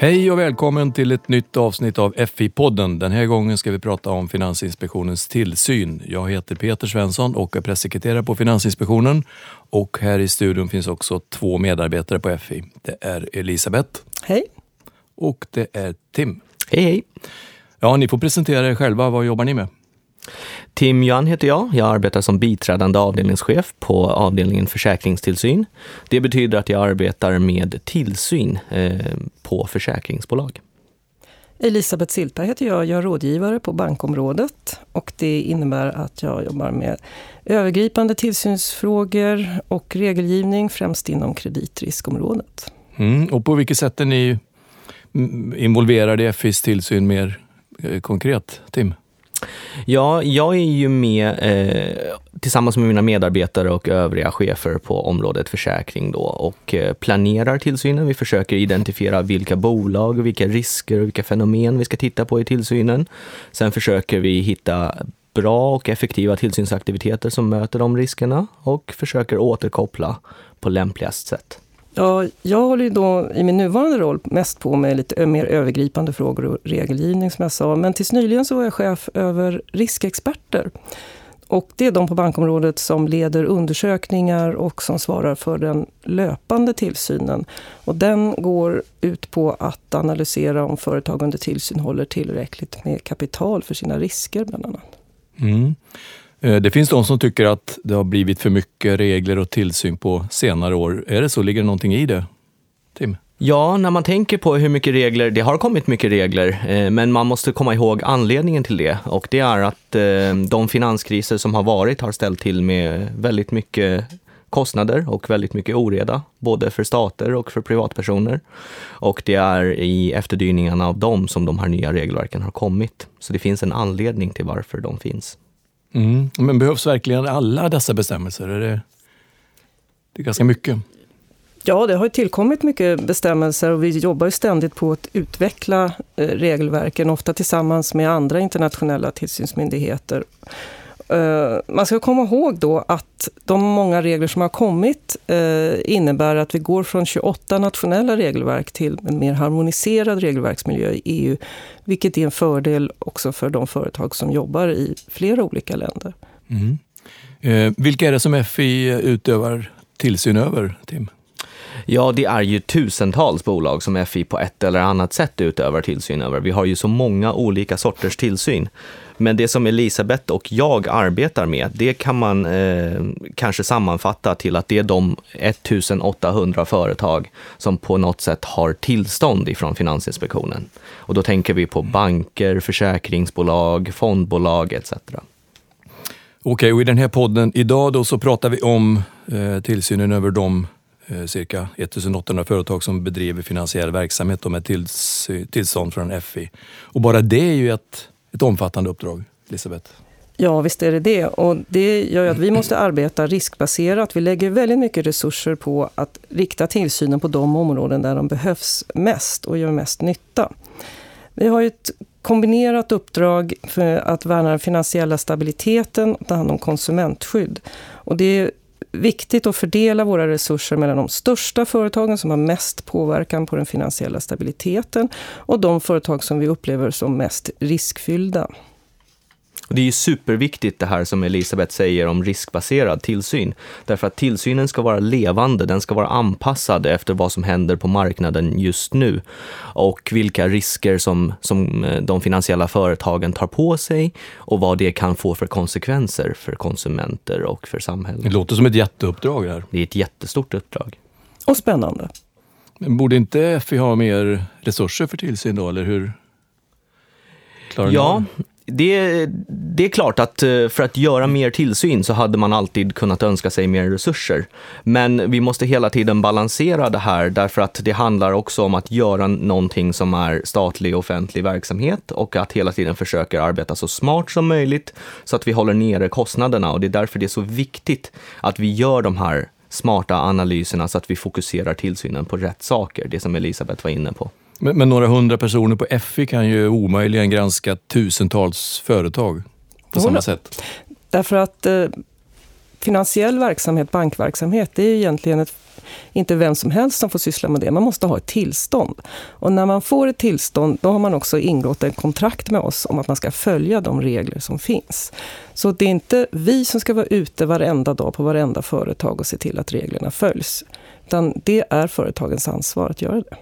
Hej och välkommen till ett nytt avsnitt av FI-podden. Den här gången ska vi prata om Finansinspektionens tillsyn. Jag heter Peter Svensson och är pressekreterare på Finansinspektionen. Och här i studion finns också två medarbetare på FI. Det är Elisabeth. Hej. Och det är Tim. Hej, hej. Ja, ni får presentera er själva. Vad jobbar ni med? Tim Jan heter jag. Jag arbetar som biträdande avdelningschef på avdelningen försäkringstillsyn. Det betyder att jag arbetar med tillsyn eh, på försäkringsbolag. Elisabeth Silta heter jag. Jag är rådgivare på bankområdet och det innebär att jag jobbar med övergripande tillsynsfrågor och regelgivning, främst inom kreditriskområdet. Mm, och på vilket sätt är ni involverade i FIs tillsyn mer eh, konkret, Tim? Ja, jag är ju med eh, tillsammans med mina medarbetare och övriga chefer på området försäkring då och eh, planerar tillsynen. Vi försöker identifiera vilka bolag, vilka risker och vilka fenomen vi ska titta på i tillsynen. Sen försöker vi hitta bra och effektiva tillsynsaktiviteter som möter de riskerna och försöker återkoppla på lämpligast sätt. Ja, jag håller ju då i min nuvarande roll mest på med lite mer övergripande frågor och regelgivning som jag sa. Men tills nyligen så var jag chef över riskexperter. Och det är de på bankområdet som leder undersökningar och som svarar för den löpande tillsynen. Och den går ut på att analysera om företag under tillsyn håller tillräckligt med kapital för sina risker bland annat. Mm. Eh, det finns de som tycker att det har blivit för mycket regler och tillsyn på senare år. Är det så? Ligger det någonting i det? Tim? Ja, när man tänker på hur mycket regler, det har kommit mycket regler, eh, men man måste komma ihåg anledningen till det. Och det är att eh, de finanskriser som har varit har ställt till med väldigt mycket kostnader och väldigt mycket oreda, både för stater och för privatpersoner. Och det är i efterdyningarna av dem som de här nya regelverken har kommit. Så det finns en anledning till varför de finns. Mm. Men behövs verkligen alla dessa bestämmelser? Är det, det är ganska mycket. Ja, det har tillkommit mycket bestämmelser och vi jobbar ju ständigt på att utveckla eh, regelverken, ofta tillsammans med andra internationella tillsynsmyndigheter. Eh, man ska komma ihåg då att de många regler som har kommit eh, innebär att vi går från 28 nationella regelverk till en mer harmoniserad regelverksmiljö i EU, vilket är en fördel också för de företag som jobbar i flera olika länder. Mm. Eh, vilka är det som FI utövar tillsyn över, Tim? Ja, det är ju tusentals bolag som FI på ett eller annat sätt utövar tillsyn över. Vi har ju så många olika sorters tillsyn. Men det som Elisabeth och jag arbetar med, det kan man eh, kanske sammanfatta till att det är de 1800 företag som på något sätt har tillstånd ifrån Finansinspektionen. Och då tänker vi på banker, försäkringsbolag, fondbolag etc. Okej, och i den här podden idag då så pratar vi om eh, tillsynen över de eh, cirka 1800 företag som bedriver finansiell verksamhet med tills, tillstånd från FI. Och bara det är ju ett ett omfattande uppdrag, Elisabeth. Ja, visst är det det. Och det gör ju att vi måste arbeta riskbaserat. Vi lägger väldigt mycket resurser på att rikta tillsynen på de områden där de behövs mest och gör mest nytta. Vi har ett kombinerat uppdrag för att värna den finansiella stabiliteten och ta hand om konsumentskydd. Och det är viktigt att fördela våra resurser mellan de största företagen som har mest påverkan på den finansiella stabiliteten och de företag som vi upplever som mest riskfyllda det är ju superviktigt det här som Elisabeth säger om riskbaserad tillsyn. Därför att tillsynen ska vara levande, den ska vara anpassad efter vad som händer på marknaden just nu. Och vilka risker som, som eh, de finansiella företagen tar på sig och vad det kan få för konsekvenser för konsumenter och för samhället. Det låter som ett jätteuppdrag. Här. Det är ett jättestort uppdrag. Och spännande. Men borde inte FI ha mer resurser för tillsyn då, eller hur? Klarar ja, det, det, är klart att eh, för att göra mer tillsyn så hade man alltid kunnat önska sig mer resurser. Men vi måste hela tiden balansera det här därför att det handlar också om att göra någonting som är statlig offentlig verksamhet och att hela tiden försöka arbeta så smart som möjligt så att vi håller nere kostnaderna och det är därför det är så viktigt att vi gör de här smarta analyserna så att vi fokuserar tillsynen på rätt saker, det som Elisabeth var inne på. Men, men, några hundra personer på FI kan ju omöjligen granska tusentals företag på samma sätt. Därför att eh, finansiell verksamhet, bankverksamhet, det är egentligen ett inte vem som helst som får syssla med det. Man måste ha ett tillstånd. Och när man får ett tillstånd, då har man också ingått en kontrakt med oss om att man ska följa de regler som finns. Så det är inte vi som ska vara ute varenda dag på varenda företag och se till att reglerna följs. Utan det är företagens ansvar att göra det.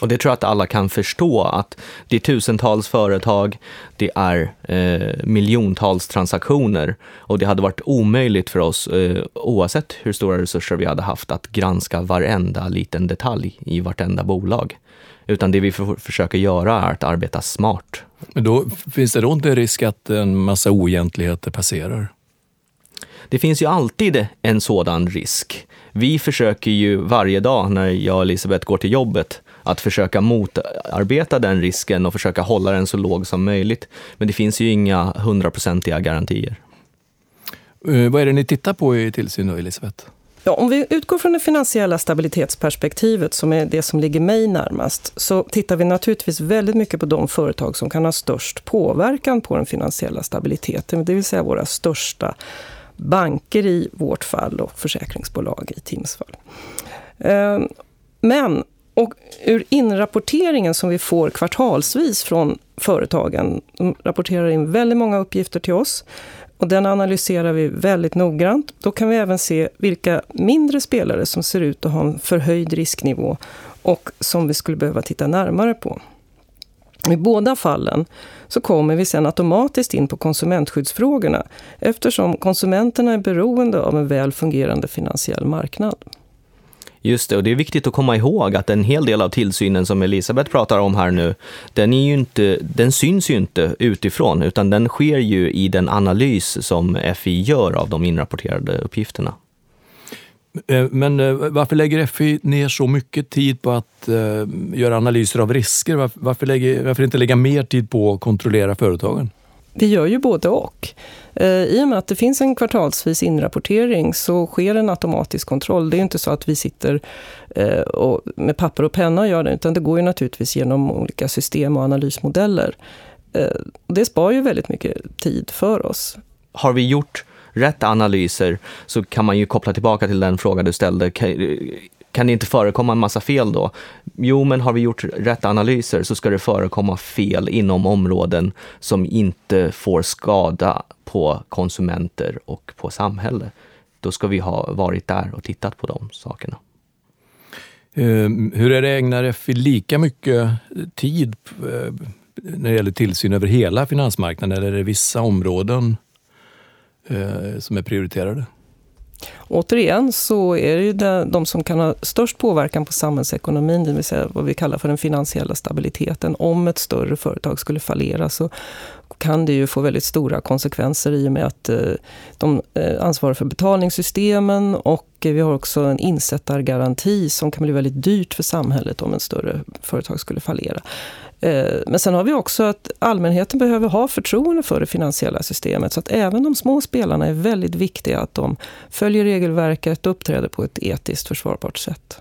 Och det tror jag att alla kan förstå, att det är tusentals företag, det är eh, miljontals transaktioner och det hade varit omöjligt för oss, eh, oavsett hur stora resurser vi hade haft, att granska varenda liten detalj i vartenda bolag. Utan det vi försöker göra är att arbeta smart. Men då finns det då inte risk att en massa oegentligheter passerar? Det finns ju alltid en sådan risk. Vi försöker ju varje dag när jag och Elisabeth går till jobbet att försöka motarbeta den risken och försöka hålla den så låg som möjligt. Men det finns ju inga hundraprocentiga garantier. Uh, vad är det ni tittar på i tillsyn då, Elisabeth? Ja, om vi utgår från det finansiella stabilitetsperspektivet, som är det som ligger mig närmast, så tittar vi naturligtvis väldigt mycket på de företag som kan ha störst påverkan på den finansiella stabiliteten, det vill säga våra största banker i vårt fall och försäkringsbolag i Tims fall. Ehm, men och ur inrapporteringen som vi får kvartalsvis från företagen, de rapporterar in väldigt många uppgifter till oss och den analyserar vi väldigt noggrant. Då kan vi även se vilka mindre spelare som ser ut att ha en förhöjd risknivå och som vi skulle behöva titta närmare på. I båda fallen så kommer vi sen automatiskt in på konsumentskyddsfrågorna eftersom konsumenterna är beroende av en väl fungerande finansiell marknad. Just det, och det är viktigt att komma ihåg att en hel del av tillsynen som Elisabeth pratar om här nu, den, är ju inte, den syns ju inte utifrån, utan den sker ju i den analys som FI gör av de inrapporterade uppgifterna. Eh, men eh, varför lägger FI ner så mycket tid på att eh, göra analyser av risker? Varför, lägger, varför inte lägga mer tid på att kontrollera företagen? Vi gör ju både och. Eh, I och med att det finns en kvartalsvis inrapportering så sker en automatisk kontroll. Det är inte så att vi sitter eh, med papper och penna och gör det, utan det går ju naturligtvis genom olika system och analysmodeller. Eh, det spar ju väldigt mycket tid för oss. Har vi gjort rätt analyser så kan man ju koppla tillbaka till den fråga du ställde. Kan, det inte förekomma en massa fel då? Jo, men har vi gjort rätt analyser så ska det förekomma fel inom områden som inte får skada på konsumenter och på samhälle. Då ska vi ha varit där och tittat på de sakerna. Eh, hur är det, ägnar FI lika mycket eh, tid eh, när det gäller tillsyn över hela finansmarknaden eller är det vissa områden som är prioriterade? Återigen så är det ju de som kan ha störst påverkan på samhällsekonomin, det vill säga vad vi kallar för den finansiella stabiliteten. Om ett större företag skulle fallera så kan det ju få väldigt stora konsekvenser i och med att eh, de eh, ansvarar för betalningssystemen och vi har också en insättargaranti som kan bli väldigt dyrt för samhället om ett större företag skulle fallera. Eh, men sen har vi också att allmänheten behöver ha förtroende för det finansiella systemet. Så att även de små spelarna är väldigt viktiga att de följer regelverket och uppträder på ett etiskt försvarbart sätt.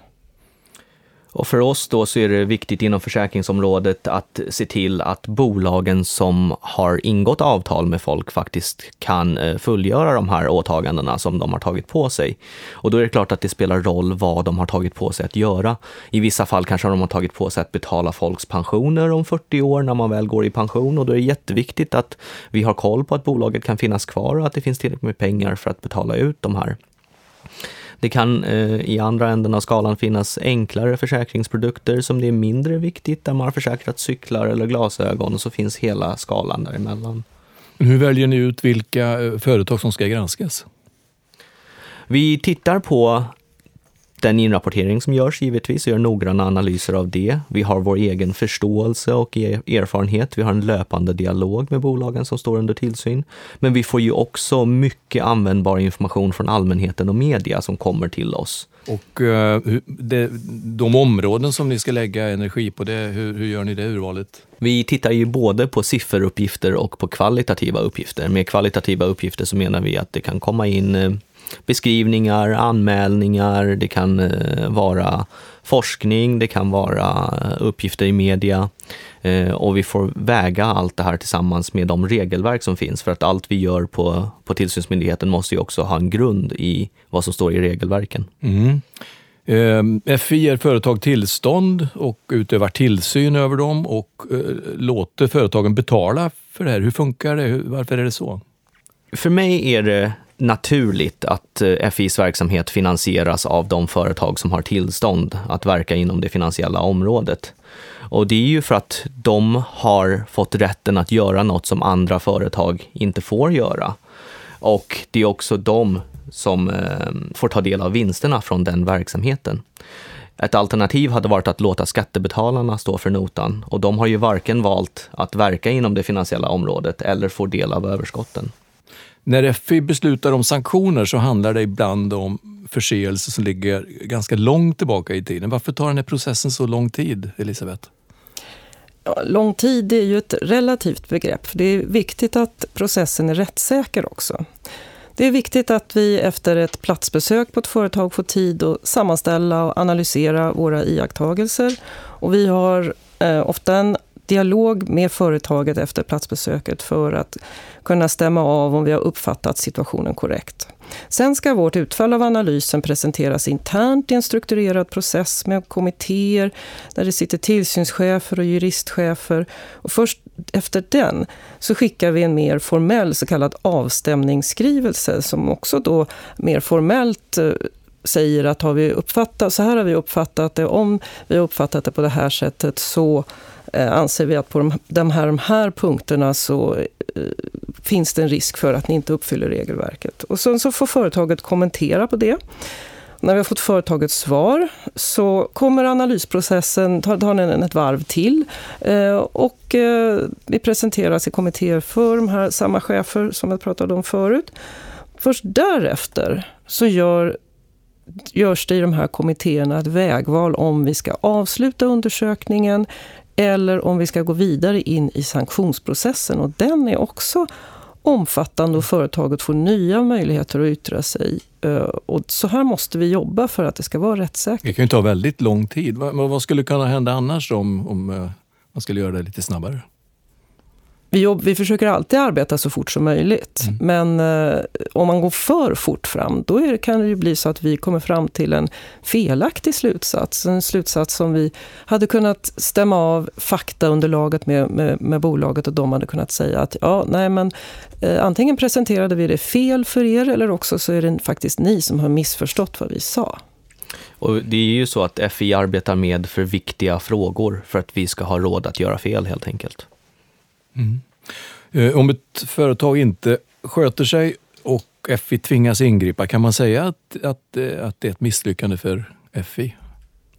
Och för oss då så är det viktigt inom försäkringsområdet att se till att bolagen som har ingått avtal med folk faktiskt kan eh, fullgöra de här åtagandena som de har tagit på sig. Och då är det klart att det spelar roll vad de har tagit på sig att göra. I vissa fall kanske de har tagit på sig att betala folks pensioner om 40 år när man väl går i pension och då är det jätteviktigt att vi har koll på att bolaget kan finnas kvar och att det finns tillräckligt med pengar för att betala ut de här det kan eh, i andra änden av skalan finnas enklare försäkringsprodukter som det är mindre viktigt, där man har försäkrat cyklar eller glasögon och så finns hela skalan däremellan. Hur väljer ni ut vilka eh, företag som ska granskas? Vi tittar på den inrapportering som görs givetvis och gör noggranna analyser av det. Vi har vår egen förståelse och erfarenhet. Vi har en löpande dialog med bolagen som står under tillsyn. Men vi får ju också mycket användbar information från allmänheten och media som kommer till oss. Och det, de områden som ni ska lägga energi på, det, hur, hur gör ni det urvalet? Vi tittar ju både på sifferuppgifter och på kvalitativa uppgifter. Med kvalitativa uppgifter så menar vi att det kan komma in eh, beskrivningar, anmälningar, det kan eh, vara forskning, det kan vara uppgifter i media eh, och vi får väga allt det här tillsammans med de regelverk som finns för att allt vi gör på, på tillsynsmyndigheten måste ju också ha en grund i vad som står i regelverken. Mm. Ehm, FI ger företag tillstånd och utövar tillsyn över dem och eh, låter företagen betala för det här. Hur funkar det? Varför är det så? För mig är det naturligt att eh, FIs verksamhet finansieras av de företag som har tillstånd att verka inom det finansiella området. Och det är ju för att de har fått rätten att göra något som andra företag inte får göra. Och det är också de som eh, får ta del av vinsterna från den verksamheten. Ett alternativ hade varit att låta skattebetalarna stå för notan och de har ju varken valt att verka inom det finansiella området eller få del av överskotten. När FI beslutar om sanktioner så handlar det ibland om förseelser som ligger ganska långt tillbaka i tiden. Varför tar den här processen så lång tid, Elisabeth? Ja, lång tid är ju ett relativt begrepp. Det är viktigt att processen är rättssäker också. Det är viktigt att vi efter ett platsbesök på ett företag får tid att sammanställa och analysera våra iakttagelser. Och vi har eh, ofta en dialog med företaget efter platsbesöket för att kunna stämma av om vi har uppfattat situationen korrekt. Sen ska vårt utfall av analysen presenteras internt i en strukturerad process med kommittéer där det sitter tillsynschefer och juristchefer. Och först efter den så skickar vi en mer formell så kallad avstämningsskrivelse som också då mer formellt eh, säger att har vi uppfattat, så här har vi uppfattat det, om vi har uppfattat det på det här sättet så Eh, anser vi att på de, de, här, de här punkterna så eh, finns det en risk för att ni inte uppfyller regelverket. Och sen så får företaget kommentera på det. När vi har fått företagets svar så kommer analysprocessen, tar, tar den ett varv till eh, och eh, vi presenteras i kommittéer för de här samma chefer som jag pratade om förut. Först därefter så gör görs det i de här kommittéerna ett vägval om vi ska avsluta undersökningen eller om vi ska gå vidare in i sanktionsprocessen. Och den är också omfattande och företaget får nya möjligheter att yttra sig. Eh, och så här måste vi jobba för att det ska vara rättssäkert. Det kan ju ta väldigt lång tid. Vad, skulle kunna hända annars om, om eh, man skulle göra det lite snabbare? Vi, vi försöker alltid arbeta så fort som möjligt. Mm. Men eh, om man går för fort fram, då det, kan det ju bli så att vi kommer fram till en felaktig slutsats. En slutsats som vi hade kunnat stämma av faktaunderlaget med, med, med bolaget och de hade kunnat säga att ja, nej men eh, antingen presenterade vi det fel för er eller också så är det faktiskt ni som har missförstått vad vi sa. Och det är ju så att FI arbetar med för viktiga frågor för att vi ska ha råd att göra fel helt enkelt. Mm. Eh, om ett företag inte sköter sig och FI tvingas ingripa, kan man säga att, att, eh, att det är ett misslyckande för FI?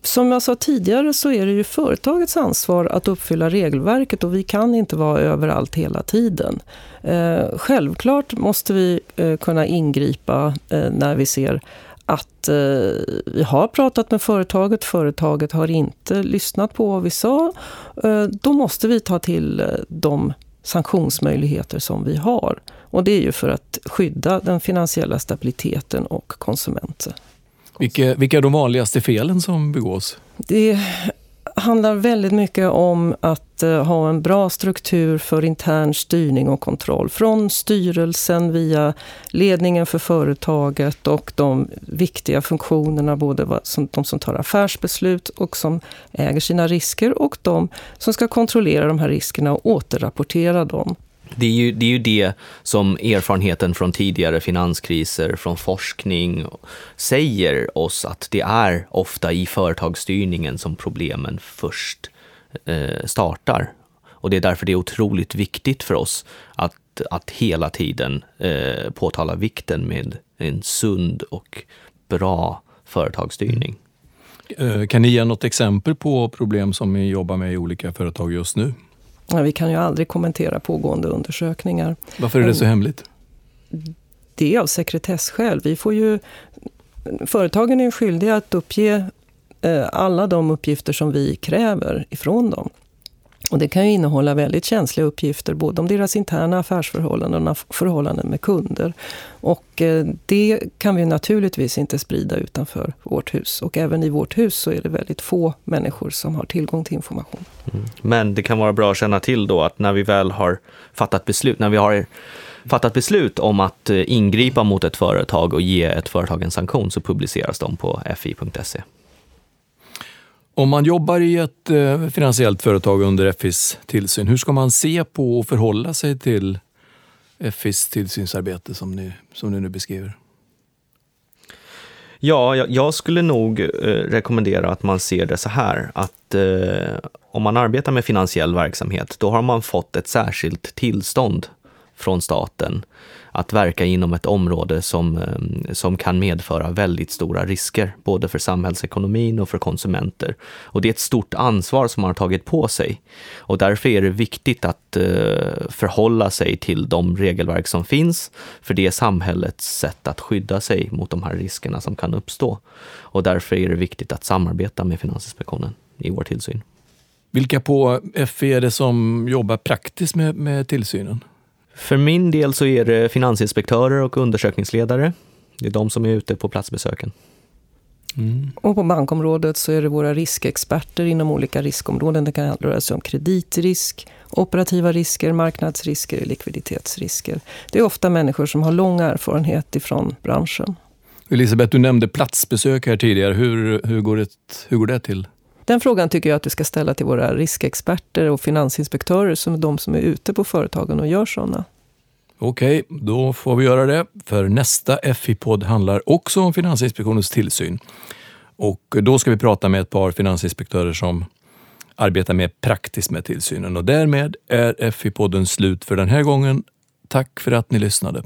Som jag sa tidigare så är det ju företagets ansvar att uppfylla regelverket och vi kan inte vara överallt hela tiden. Eh, självklart måste vi eh, kunna ingripa när vi ser att vi har pratat med företaget, företaget har inte lyssnat på vad vi sa. då måste vi ta till de sanktionsmöjligheter som vi har. Och det är ju för att skydda den finansiella stabiliteten och konsumenten. Vilka, vilka är de vanligaste felen som begås? Det handlar väldigt mycket om att eh, ha en bra struktur för intern styrning och kontroll. Från styrelsen via ledningen för företaget och de viktiga funktionerna, både som, de som tar affärsbeslut och som äger sina risker och de som ska kontrollera de här riskerna och återrapportera dem. Det är, ju, det är ju det som erfarenheten från tidigare finanskriser, från forskning säger oss att det är ofta i företagsstyrningen som problemen först eh, startar. Och det är därför det är otroligt viktigt för oss att, att hela tiden eh, påtala vikten med en sund och bra företagsstyrning. Mm. Eh, kan ni ge något exempel på problem som ni jobbar med i olika företag just nu? Ja, vi kan ju aldrig kommentera pågående undersökningar. Varför är det så hemligt? Det är av sekretessskäl. Vi får ju, företagen är skyldiga att uppge eh, alla de uppgifter som vi kräver ifrån dem. Och det kan ju innehålla väldigt känsliga uppgifter, både om deras interna affärsförhållanden och förhållanden med kunder. Och eh, det kan vi naturligtvis inte sprida utanför vårt hus. Och även i vårt hus så är det väldigt få människor som har tillgång till information. Mm. Men det kan vara bra att känna till då att när vi väl har fattat beslut, när vi har fattat beslut om att eh, ingripa mot ett företag och ge ett företag en sanktion så publiceras de på fi.se. Om man jobbar i ett eh, finansiellt företag under FIs tillsyn, hur ska man se på och förhålla sig till FIs tillsynsarbete som ni, som ni nu beskriver? Ja, jag, jag skulle nog eh, rekommendera att man ser det så här, att eh, om man arbetar med finansiell verksamhet, då har man fått ett särskilt tillstånd från staten att verka inom ett område som, ehm, som kan medföra väldigt stora risker, både för samhällsekonomin och för konsumenter. Och det är ett stort ansvar som man har tagit på sig. Och därför är det viktigt att eh, förhålla sig till de regelverk som finns, för det är samhällets sätt att skydda sig mot de här riskerna som kan uppstå. Och därför är det viktigt att samarbeta med Finansinspektionen i vår tillsyn. Vilka på FI är det som jobbar praktiskt med, med tillsynen? För min del så är det finansinspektörer och undersökningsledare. Det är de som är ute på platsbesöken. Mm. Och på bankområdet så är det våra riskexperter inom olika riskområden. Det kan röra sig om kreditrisk, operativa risker, marknadsrisker, likviditetsrisker. Det är ofta människor som har lång erfarenhet ifrån branschen. Elisabeth, du nämnde platsbesök här tidigare. Hur, hur, går, det, hur går det till? Den frågan tycker jag att du ska ställa till våra riskexperter och finansinspektörer, som är de som är ute på företagen och gör sådana. Okej, då får vi göra det. För nästa FI-podd handlar också om Finansinspektionens tillsyn. Och då ska vi prata med ett par finansinspektörer som arbetar mer praktiskt med tillsynen. Och därmed är FI-podden slut för den här gången. Tack för att ni lyssnade.